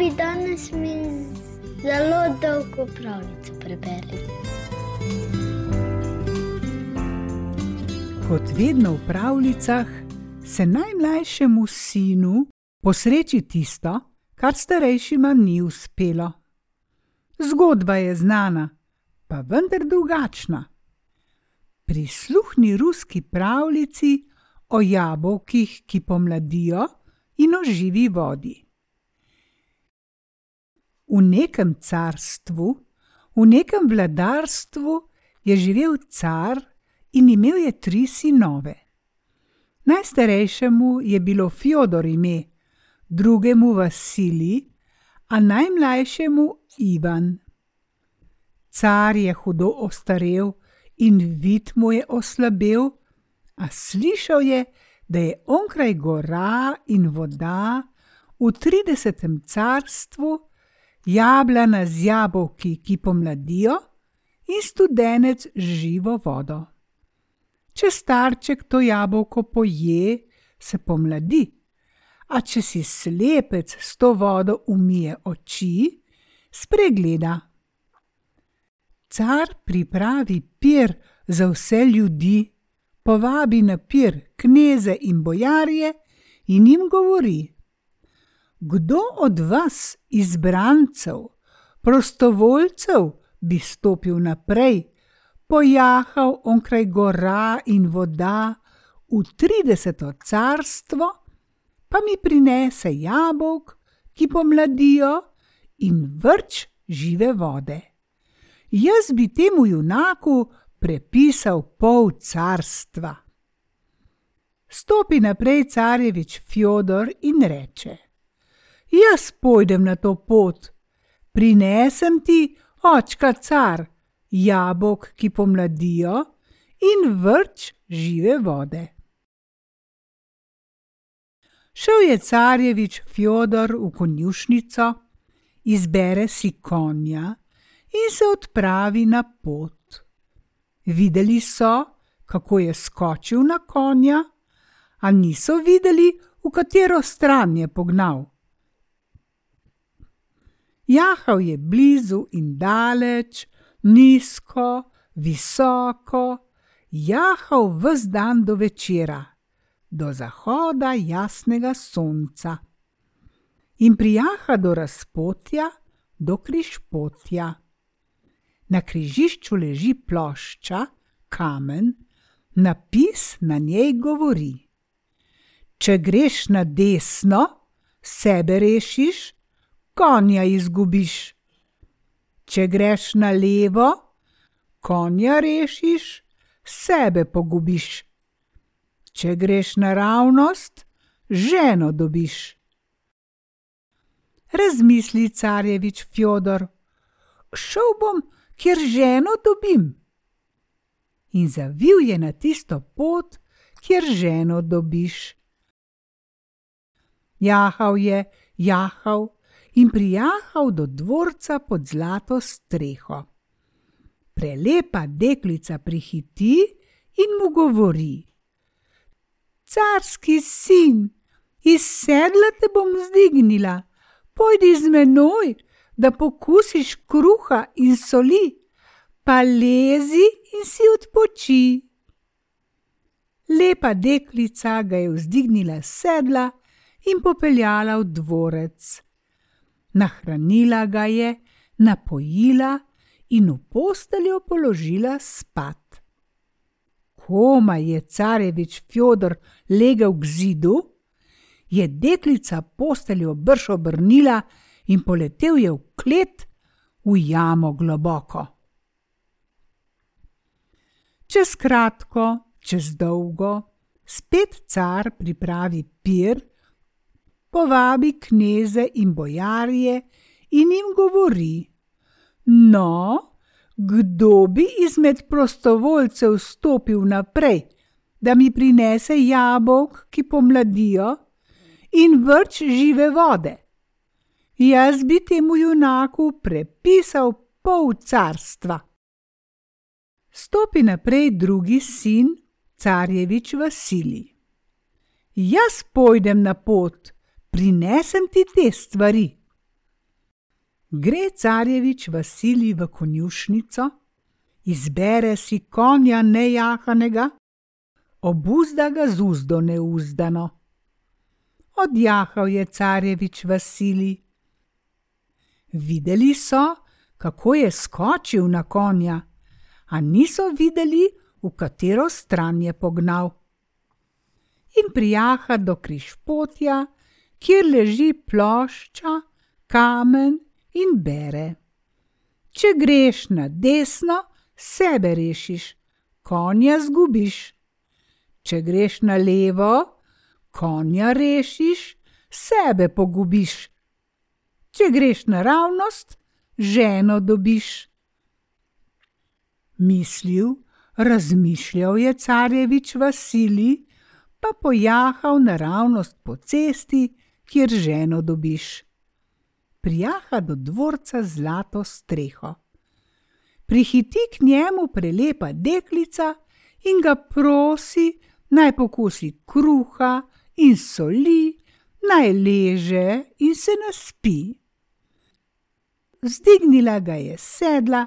bi danes mi zelo dolgo pravljico preberli. Kot vedno v pravljicah se najmlajšemu sinu posreči tisto, kar starejšima ni uspelo. Zgodba je znana, pa vendar drugačna. Prisluhni ruski pravljici o jabolkih, ki pomladijo, in o živi vodi. V nekem carstvu, v nekem vladarstvu je živel car in imel je tri sinove. Najstarejšemu je bilo Fjodor ime, drugemu Vasilij, a najmlajšemu Ivan. Car je hudo ostarel in vid mu je oslabel, a slišal je, da je onkraj gora in voda v tridesetem carstvu jablana z jabolki, ki pomladijo, in studenec z živo vodo. Če starček to jabolko poje, se pomladi, a če si slepec s to vodo umije oči, spregleda. Car pripravi pir za vse ljudi, povabi na pir kneze in bojarje in jim govori: Kdo od vas, izbrancev, prostovoljcev, bi stopil naprej, pojahal onkraj gora in voda v trideseto carstvo, pa mi prinese jabolk, ki pomladijo, in vrč žive vode. Jaz bi temu junaku prepisal pol carstva. Stopi naprej carjevič Fjodor in reče: Jaz pojdem na to pot, prinesem ti, očka car, jabolk, ki pomladijo, in vrč žive vode. Šel je carjevič Fjodor v konjušnico, izbere si konja in se odpravi na pot. Videli so, kako je skočil na konja, a niso videli, v katero stran je pognal. Jahal je blizu in daleč, nizko, visoko, jahal ves dan do večera, do zahoda jasnega sonca. In prijaha do razpotja, do križpotja. Na križišču leži plošča, kamen, napis na njej govori: Če greš na desno, sebe rešiš, konja izgubiš. Če greš na levo, konja rešiš, sebe pogubiš. Če greš naravnost, ženo dobiš. Razmisli carjevič Fjodor, šel bom kjer ženo dobim. In zavil je na tisto pot, kjer ženo dobiš. Jahal je, jahal in prijahal do dvorca pod zlato streho. Prelepa deklica prihiti in mu govori: Carski sin, iz sedla te bom zdignila, pojdi z menoj, da pokusiš kruha in soli, pa lezi in si odpoči. Lepa deklica ga je vzdignila sedla in popeljala v dvorec. Nahranila ga je, napojila in v posteljo položila spat. Koma je carevič Fjodor legel k zidu, je deklica posteljo brž obrnila in poletel je v klet, v jamo globoko. Čez kratko, čez dolgo, spet car pripravi pir, povabi kneze in bojarje in jim govori: No, kdo bi izmed prostovoljcev stopil naprej, da mi prinese jabolk, ki pomladijo, in vrč žive vode? jaz bi temu junaku prepisal pol carstva. Stopi naprej drugi sin, carjevič Vasilij. Jaz pojdem na pot, prinesem ti te stvari. Gre carjevič Vasilij v konjušnico, izbere si konja nejahanega, obuzda ga z uzdo neuzdano. Odjahal je carjevič Vasilij. Videli so, kako je skočil na konja, a niso videli, v katero stran je pognal. In prijaha do križpotja, kjer leži plošča, kamen in bere. Če greš na desno, sebe rešiš, konja zgubiš. Če greš na levo, konja rešiš, sebe pogubiš. Če greš naravnost, ženo dobiš. Mislil, razmišljal je carjevič Vasilij, pa pojahal naravnost po cesti, kjer ženo dobiš. Prijaha do dvorca z zlato streho. Prihiti k njemu prelepa deklica in ga prosi, naj pokusi kruha in soli, naj leže in se naspi. Zdignila ga je sedla,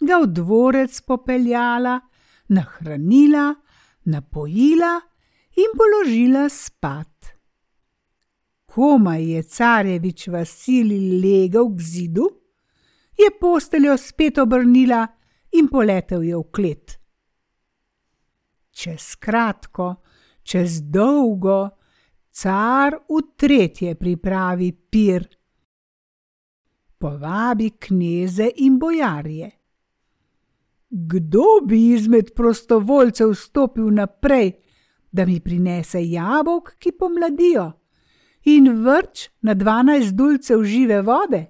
ga v dvorec popeljala, nahranila, napojila in položila spat. Komaj je carjevič Vasilij legel k zidu, je posteljo spet obrnila in poletel je v klet. Čez kratko, čez dolgo, car v tretje pripravi pir. Povabi kneze in bojarje. Kdo bi izmed prostovoljcev stopil naprej, da mi prinese jabolk, ki pomladijo, in vrč na dvanajst dulcev žive vode?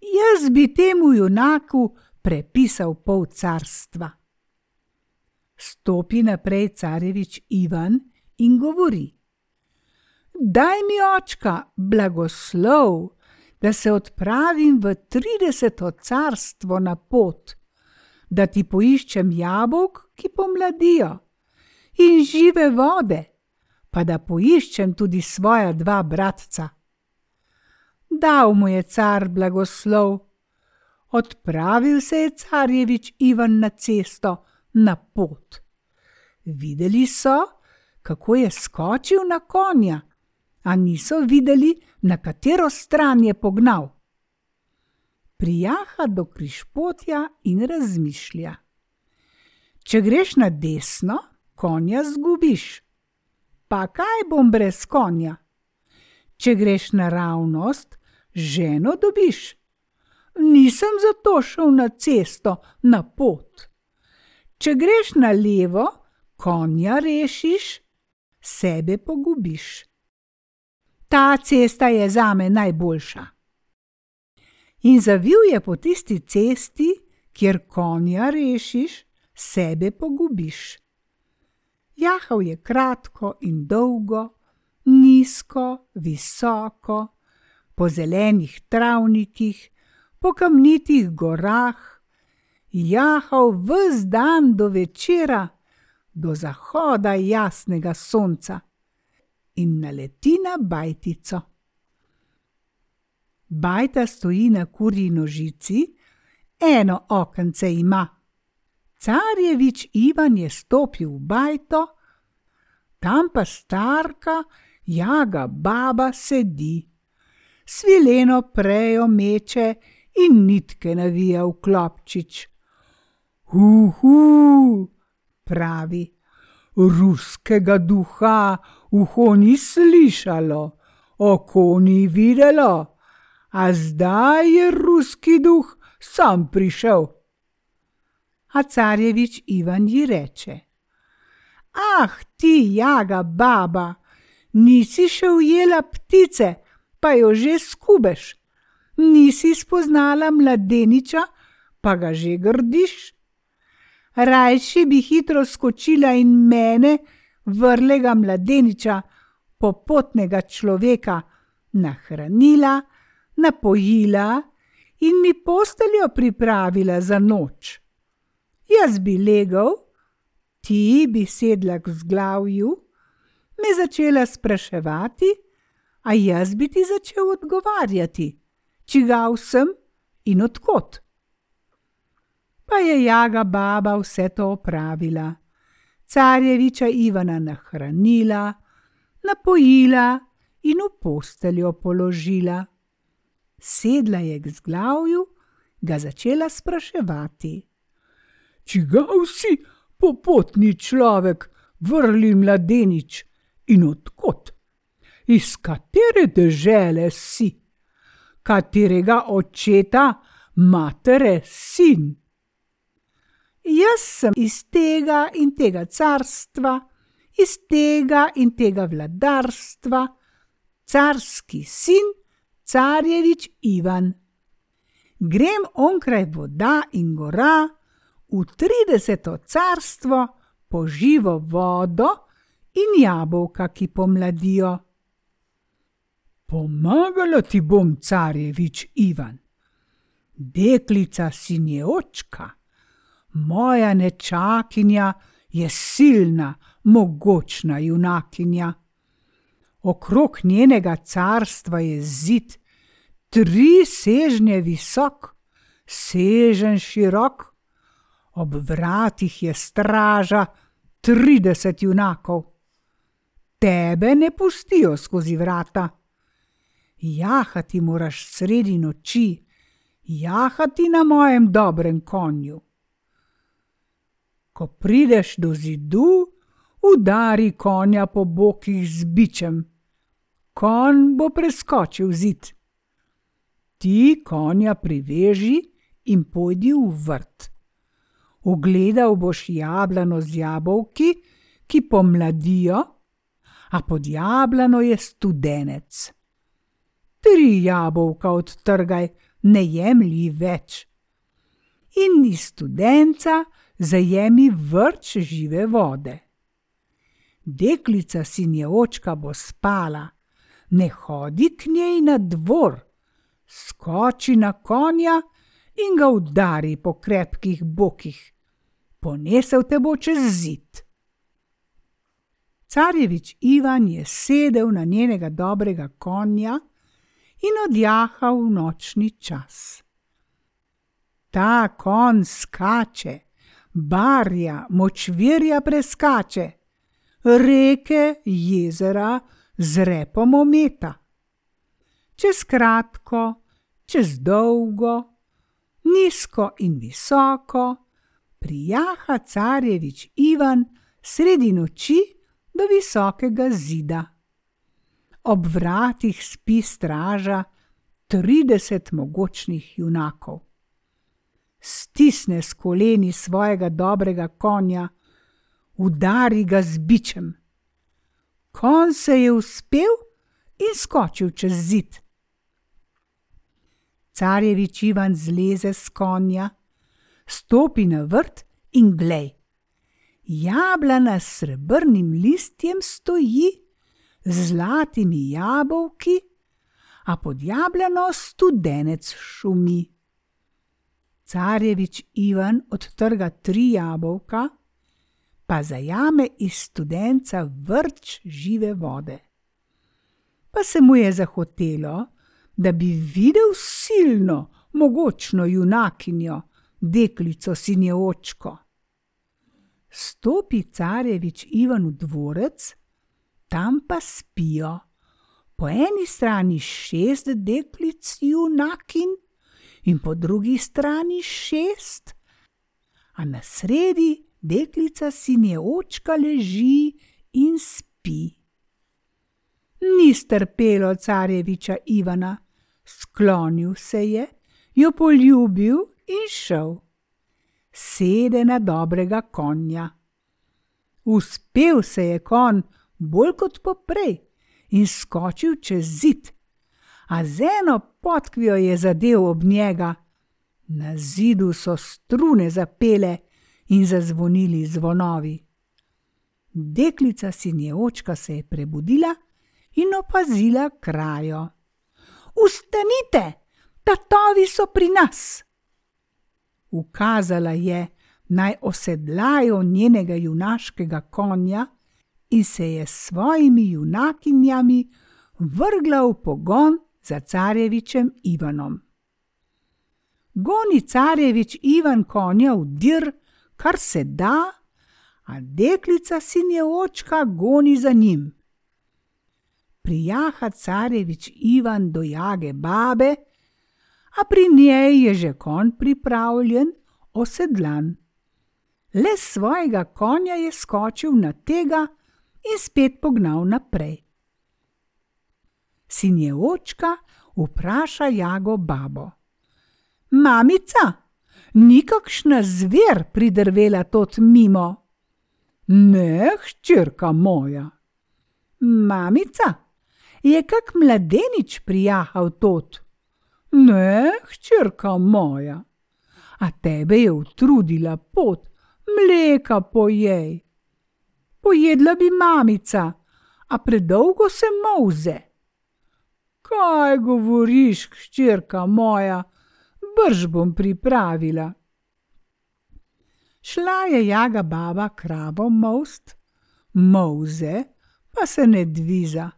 Jaz bi temu junaku prepisal pol carstva. Stopi naprej carjevič Ivan in govori: Daj mi očka, blagoslov, da se odpravim v trideseto carstvo na pot da ti poiščem jabolk, ki pomladijo, in žive vode, pa da poiščem tudi svoja dva bratca. Dal mu je car blagoslov, odpravil se je carjevič Ivan na cesto, na pot. Videli so, kako je skočil na konja, a niso videli, na katero stran je pognal prijaha do križpotja in razmišlja. Če greš na desno, konja zgubiš. Pa kaj bom brez konja? Če greš naravnost, ženo dobiš. Nisem zato šel na cesto, na pot. Če greš na levo, konja rešiš, sebe pogubiš. Ta cesta je zame najboljša in zavil je po tisti cesti, kjer konja rešiš, sebe pogubiš. Jahal je kratko in dolgo, nizko, visoko, po zelenih travnikih, po kamnitih gorah, jahal vse dan do večera, do zahoda jasnega sonca in naleti na bajtico. Bajta stoji na kurji nožici, eno okence ima. Carjevič Ivan je stopil v bajto, tam pa starka, jaga baba sedi. Svileno prejo meče in nitke navija v klopčič. Uhu, pravi, ruskega duha uho ni slišalo, oko ni videlo a zdaj je ruski duh sam prišel. A carjevič Ivan ji reče: Ah, ti jaga baba, nisi še ujela ptice, pa jo že skubeš, nisi spoznala mladeniča, pa ga že grdiš. Rajši bi hitro skočila in mene, vrlega mladeniča, popotnega človeka, nahranila, napojila in mi posteljo pripravila za noč. Jaz bi legel, ti bi sedla k zglavju, me začela spraševati, a jaz bi ti začel odgovarjati, čigav sem in odkot. Pa je jaga baba vse to opravila. Carjeviča Ivana nahranila, napojila in v posteljo položila. Sedla je k zglavju, ga začela spraševati. Čigav si, popotni človek, vrli mladenič in odkot? Iz katere dežele si? Katerega očeta, matere, sin? Jaz sem iz tega in tega carstva, iz tega in tega vladarstva, carski sin, carjevič Ivan. Grem onkraj voda in gora, v trideseto carstvo, po živo vodo in jabolka, ki pomladijo. Pomagala ti bom, carjevič Ivan. Deklica si nje očka, moja nečakinja je silna, mogočna junakinja. Okrog njenega carstva je zid, tri sežnje visok, sežen širok, ob vratih je straža, trideset junakov. Tebe ne pustijo skozi vrata. Jahati moraš sredi noči, jahati na mojem dobrem konju. Ko prideš do zidu, udari konja po bokih z bičem. Konj bo preskočil zid. Ti konja priveži in pojdi v vrt. Ugledal boš jablano z jabolki, ki pomladijo, a pod jablano je studenec. Tri jabolka odtrgaj, ne jemlji več. In iz studenca zajemi vrč žive vode. Deklica sinje očka bo spala, ne hodi k njej na dvor, skoči na konja in ga udari po krepkih bokih. Ponesel te bo čez zid. Carjevič Ivan je sedel na njenega dobrega konja in odjahal v nočni čas. Ta konj skače, barja, močvirja preskače, reke, jezera z repom ometa. Čez kratko, čez dolgo, nizko in visoko, prijaha carjevič Ivan sredi noči do visokega zida. Ob vratih spi straža trideset mogočnih junakov. Stisne s koleni svojega dobrega konja, udari ga z bičem. Konj se je uspel in skočil čez zid. Carjevič Ivan zleze s konja, stopi na vrt in glej. Jablana s srebrnim listjem stoji, z zlatimi jabolki, a pod jablano studenec šumi. Carjevič Ivan odtrga tri jabolka, pa zajame iz studenca vrč žive vode. Pa se mu je zahotelo, da bi videl silno, mogočno junakinjo, deklico sinje očko. Stopi carjevič Ivan v dvorec, tam pa spijo. Po eni strani šest deklic junakin in po drugi strani šest, a na sredi deklica sinje očka leži in spi. Ni strpelo carjeviča Ivana, sklonil se je, jo poljubil in šel. Sede na dobrega konja. Uspel se je konj bolj kot poprej in skočil čez zid, a z eno potkvijo je zadev ob njega. Na zidu so strune zapele in zazvonili zvonovi. Deklica sinje očka se je prebudila in opazila krajo. Ustanite, tatovi so pri nas! Ukazala je, naj osedlajo njenega junaškega konja, in se je s svojimi junakinjami vrgla v pogon za carjevičem Ivanom. Goni carjevič Ivan konja v dir, kar se da, a deklica sinje očka goni za njim. Prijaha carjevič Ivan do jage babe, a pri njej je že konj pripravljen, osedlan. Le svojega konja je skočil na tega in spet pognal naprej. Sinje očka vpraša jago babo: Mamica, nikakšna zver pridrvela tot mimo. Ne, hčerka moja. Mamica, je kak mladenič prijahal tot. Ne, hčerka moja. A tebe je utrudila pot, mleka pojej. Pojedla bi mamica, a predolgo se moze. Kaj govoriš, hčerka moja? brž bom pripravila. Šla je jaga baba kravo most, moze pa se ne dviza.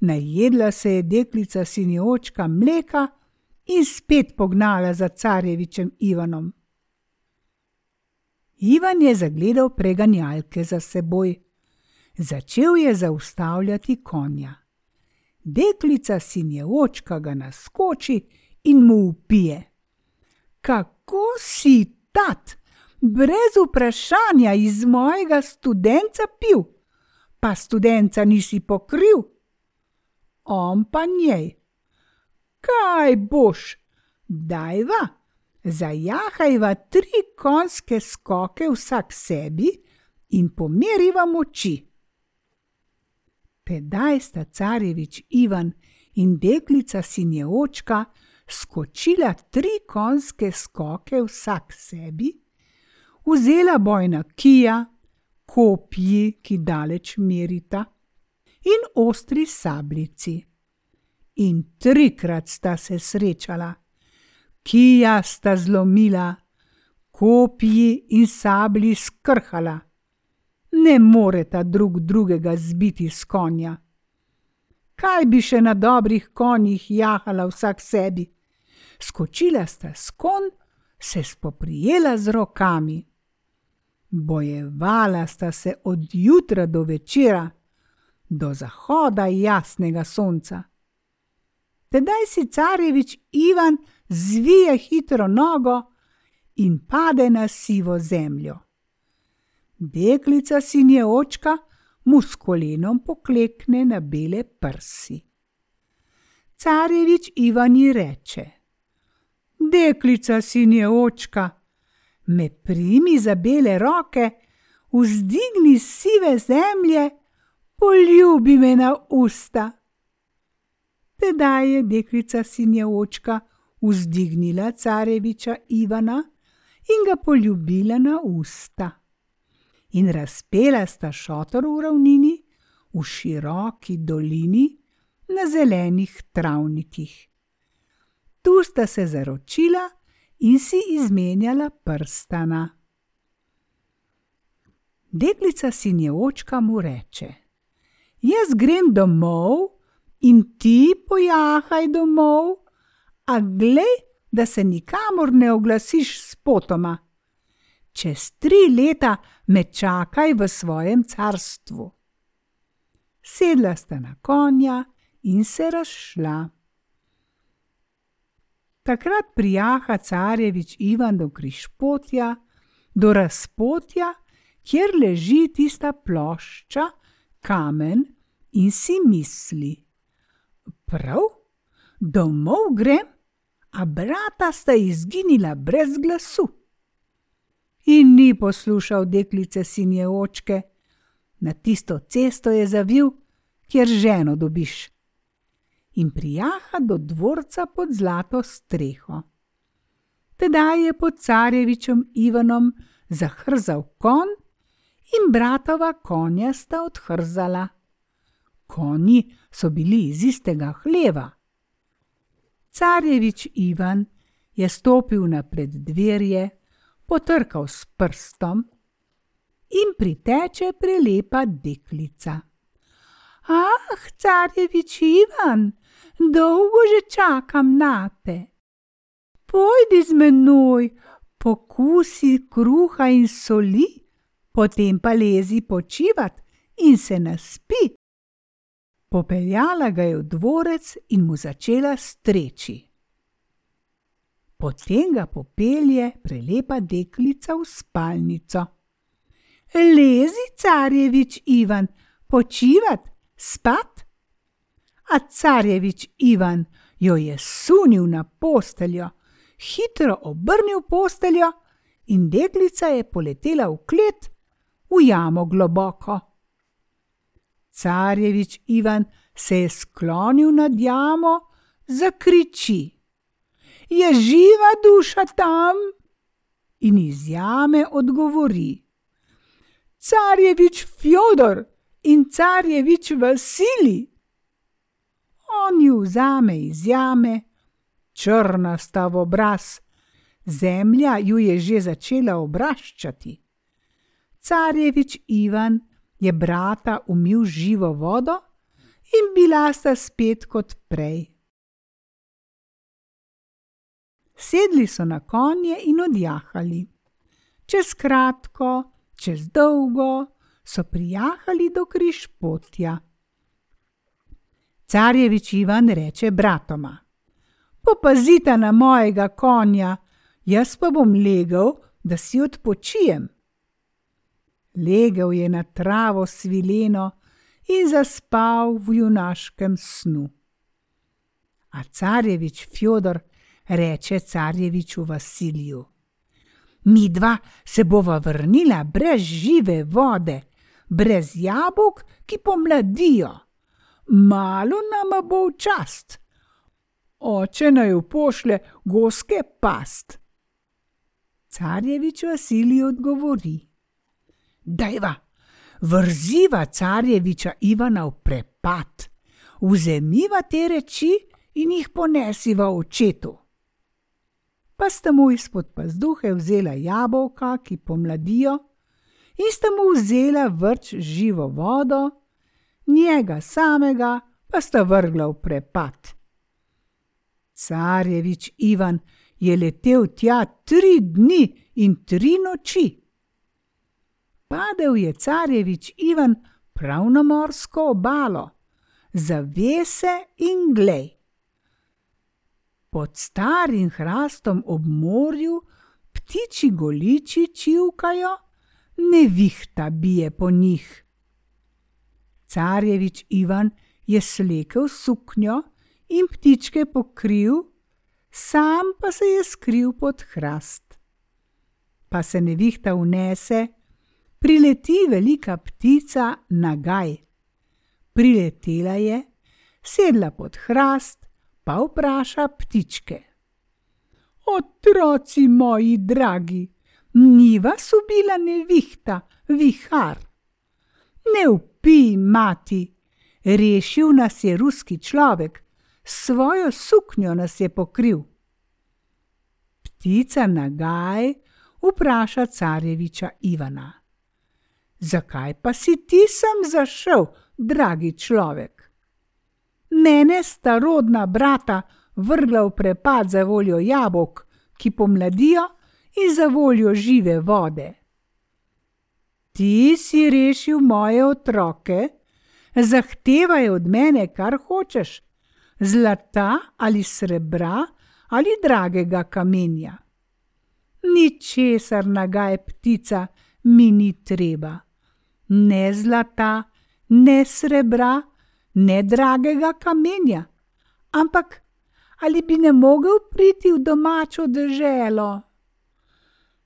Najedla se je deklica sinjočka mleka in spet pognala za carjevičem Ivanom. Ivan je zagledal preganjalke za seboj. Začel je zaustavljati konja. Deklica sinjočka ga naskoči in mu upije. Kako si tat, brez vprašanja iz mojega študenta pil, pa študenta nisi pokril? On pa njej. Kaj boš, dajva, zajahajva tri konjske skoke vsak sebi in pomeriva moči. Tedaj sta carjevič Ivan in deklica sinjeočka skočila tri konjske skoke vsak sebi, vzela bojna kija, kopji, ki daleč merita, in ostri sablici. In trikrat sta se srečala, kija sta zlomila, kopji in sabli skrhala. Ne moreta drug drugega zbiti s konja. Kaj bi še na dobrih konjih jahala vsak sebi? skočila sta s kon, se spoprijela z rokami. Bojevala sta se od jutra do večera, do zahoda jasnega sonca. Tedaj si carjevič Ivan zvije hitro nogo in pade na sivo zemljo. Deklica sinje očka mu s kolenom poklekne na bele prsi. Carjevič Ivan ji reče: deklica sinje očka, me primi za bele roke, vzdigni sive zemlje, poljubi me na usta. Tedaj je deklica sinje očka vzdignila careviča Ivana in ga poljubila na usta. In razpela sta šotor v ravnini, v široki dolini, na zelenih travnikih tu sta se zaročila in si izmenjala prstana. Deklica sinje očka mu reče: Jaz grem domov in ti pojahaj domov, a glej, da se nikamor ne oglasiš s potoma. Čez tri leta me čakaj v svojem carstvu. Sedla sta na konja in se razšla. Takrat prijaha carjevič Ivan do križpotja, do razpotja, kjer leži tista plošča, kamen in si misli: Prav, domov grem, a brata sta izginila brez glasu. In ni poslušal deklice sinje očke, na tisto cesto je zavil, kjer ženo dobiš in prijaha do dvorca pod zlato streho. Tedaj je pod carjevičem Ivanom zahrzal kon in bratova konja sta odhrzala. Konji so bili iz istega hleva. Carjevič Ivan je stopil na preddverje, potrkal s prstom in priteče prelepa deklica. Ah, carjevič Ivan, dolgo že čakam na te. pojdi z menoj, pokusi kruha in soli, potem pa lezi počivat in se naspi. Popeljala ga je v dvorec in mu začela streči. Potem ga popelje prelepa deklica v spalnico. Lezi, carjevič Ivan, počivat, spat. A carjevič Ivan jo je sunil na posteljo, hitro obrnil posteljo in deklica je poletela v klet, v jamo globoko. Carjevič Ivan se je sklonil nad jamo, zakriči je živa duša tam? In iz jame odgovori: Carjevič Fjodor in carjevič Vasili. On ju vzame iz jame, črna sta v obraz, zemlja ju je že začela obraščati. Carjevič Ivan je brata umil živo vodo in bila sta spet kot prej sedli so na konje in odjahali. Čez kratko, čez dolgo so prijahali do križpotja. Carjevič Ivan reče bratoma: Popazite na mojega konja, jaz pa bom legel, da si odpočijem. Legel je na travo svileno in zaspal v junaškem snu. A carjevič Fjodor reče carjeviču Vasiliju. Mi dva se bova vrnila brez žive vode, brez jabolk, ki pomladijo. Malo nama bo v čast. Oče naj jo pošle goske past. Carjevič Vasilij odgovori: Dajva, vrziva carjeviča Ivana v prepad, vzemiva te reči in jih ponesiva očetu pa sta mu izpod pazduhe vzela jabolka, ki pomladijo, in sta mu vzela vrč živo vodo, njega samega pa sta vrgla v prepad. Carjevič Ivan je letel tja tri dni in tri noči. Padel je carjevič Ivan prav na morsko obalo, zavese in glej pod starim hrastom ob morju, ptiči goliči čivkajo, nevihta bije po njih. Carjevič Ivan je slekel suknjo in ptičke pokril, sam pa se je skril pod hrast. Pa se nevihta unese, prileti velika ptica na gaj. Priletela je, sedla pod hrast, pa vpraša ptičke. Otroci moji dragi, ni vas ubila nevihta, vihar. Ne upi, mati, rešil nas je ruski človek, svojo suknjo nas je pokril. Ptica nagaj vpraša carjeviča Ivana. Zakaj pa si ti sem zašel, dragi človek? Mene sta rodna brata vrgla v prepad za voljo jabolk, ki pomladijo, in za voljo žive vode. Ti si rešil moje otroke, zahtevaj od mene, kar hočeš, zlata ali srebra ali dragega kamenja. Ničesar nagaj ptica mi ni treba, ne zlata, ne srebra, ne dragega kamenja, ampak ali bi ne mogel priti v domačo državo?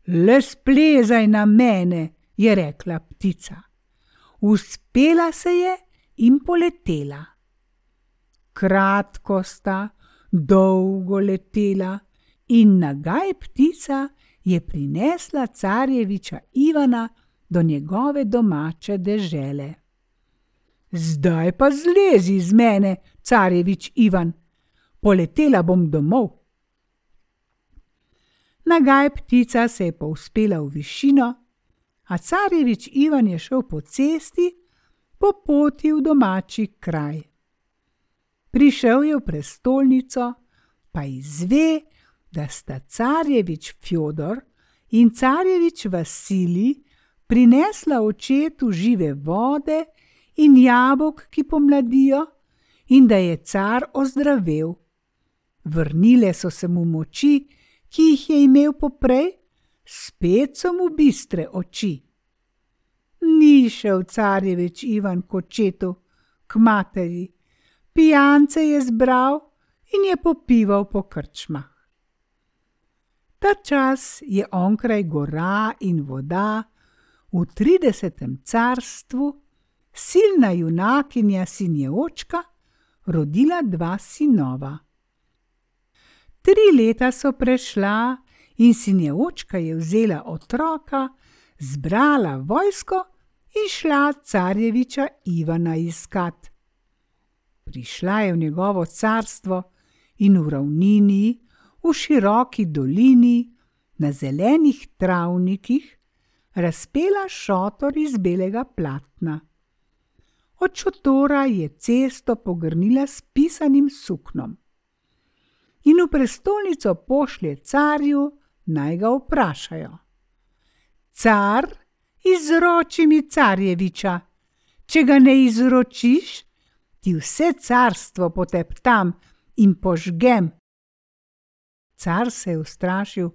Le splezaj na mene, je rekla ptica. Uspela se je in poletela. Kratko sta, dolgo letela, in nagaj ptica je prinesla carjeviča Ivana do njegove domače dežele. Zdaj pa zlezi iz mene, carjevič Ivan, poletela bom domov. Nagaj ptica se je povzpela v višino, a carjevič Ivan je šel po cesti, po poti v domači kraj. Prišel je v prestolnico, pa izve, da sta carjevič Fjodor in carjevič Vasilij prinesla očetu žive vode in jabolk, ki pomladijo, in da je car ozdravel. Vrnile so se mu moči, ki jih je imel poprej, spet so mu bistre oči. Ni šel carjevič Ivan k očetu, k materi, pijance je zbral in je popival po krčmah. Ta čas je onkraj gora in voda, v tridesetem carstvu, silna junakinja sinjeočka rodila dva sinova. Tri leta so prešla in sinjeočka je vzela otroka, zbrala vojsko in šla carjeviča Ivana iskat. Prišla je v njegovo carstvo in v ravnini, v široki dolini, na zelenih travnikih, razpela šotor iz belega platna. Od šotora je cesto pogrnila s pisanim suknom. In v prestolnico pošlje carju, naj ga vprašajo. Car, izroči mi carjeviča, če ga ne izročiš, ti vse carstvo poteptam in požgem. Car se je ustrašil,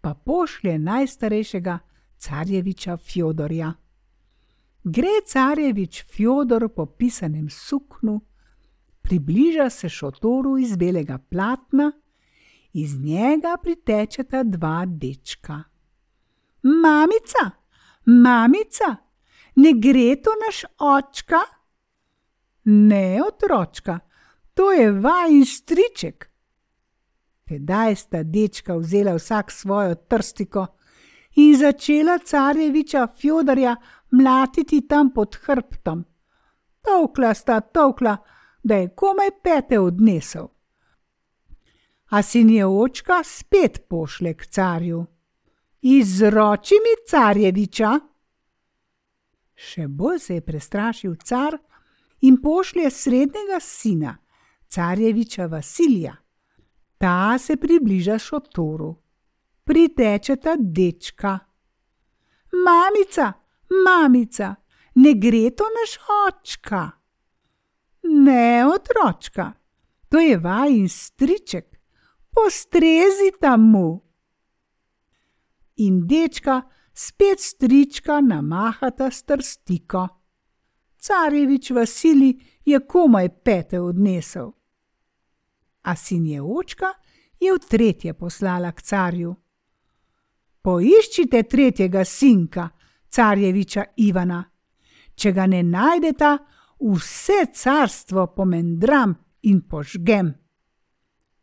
pa pošlje najstarejšega carjeviča Fjodorja. Gre carjevič Fjodor po pisanem suknu, približa se šotoru iz belega platna, iz njega pritečeta dva dečka. Mamica, mamica, ne gre to naš očka? Ne, otročka, to je vajin striček. Tedaj sta dečka vzela vsak svojo trstiko in začela carjeviča Fjodorja mlatiti tam pod hrbtom. Tovkla sta tovkla, da je komaj pete odnesel. A sin je očka spet pošle k carju. Izroči mi carjeviča. Še bolj se je prestrašil car in pošlje srednjega sina, carjeviča Vasilija. Ta se približa šotoru. Pritečeta dečka. Mamica, mamica, ne gre to naš očka. Ne, otročka, to je vajin striček, postrezi tam mu. In dečka spet strička namahata s trstiko. Carjevič Vasili je komaj pete odnesel. A sin je očka je v tretje poslala k carju. Poiščite tretjega sinka, carjeviča Ivana. Če ga ne najdeta, vse carstvo pomendram in požgem.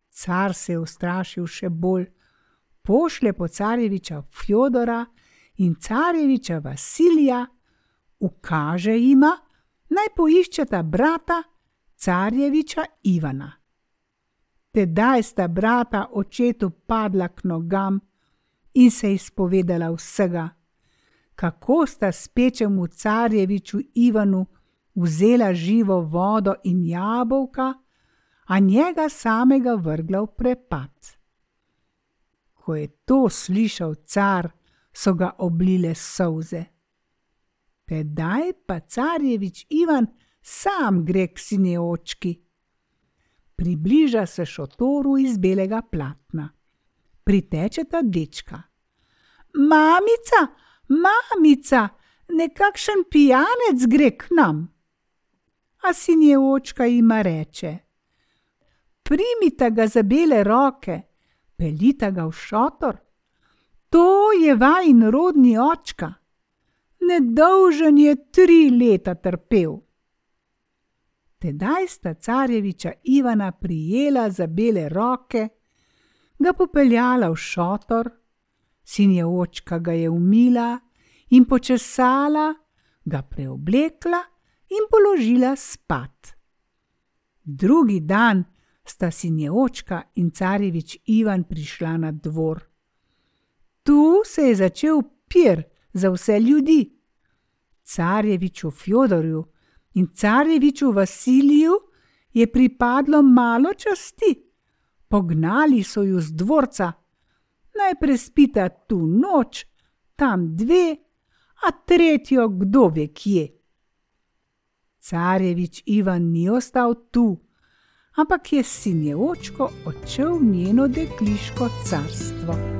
Car se je ustrašil še bolj, pošlje po carjeviča Fjodora in carjeviča Vasilija, ukaže jima, naj poiščeta brata carjeviča Ivana. Tedaj sta brata očetu padla k nogam in se izpovedala vsega kako sta spečemu carjeviču Ivanu vzela živo vodo in jabolka, a njega samega vrgla v prepad. Ko je to slišal car, so ga oblile solze. Tedaj pa carjevič Ivan sam gre k sineočki. Približa se šotoru iz belega platna. Pritečeta dečka. Mamica, Mamica, nekakšen pijanec gre k nam. A sin je očka ima reče: Primite ga za bele roke, pelite ga v šotor. To je vajn rodni očka. Nedolžen je tri leta trpel. Tedaj sta carjeviča Ivana prijela za bele roke, ga popeljala v šotor sin je očka ga je umila in počesala, ga preoblekla in položila spat. Drugi dan sta sin je očka in carjevič Ivan prišla na dvor. Tu se je začel pir za vse ljudi. Carjeviču Fjodorju in carjeviču Vasiliju je pripadlo malo časti, Pognali so ju z dvorca, najprej spita tu noč, tam dve, a tretjo kdo ve kje. Carjevič Ivan ni ostal tu, ampak je sinje očko odšel v njeno dekliško carstvo.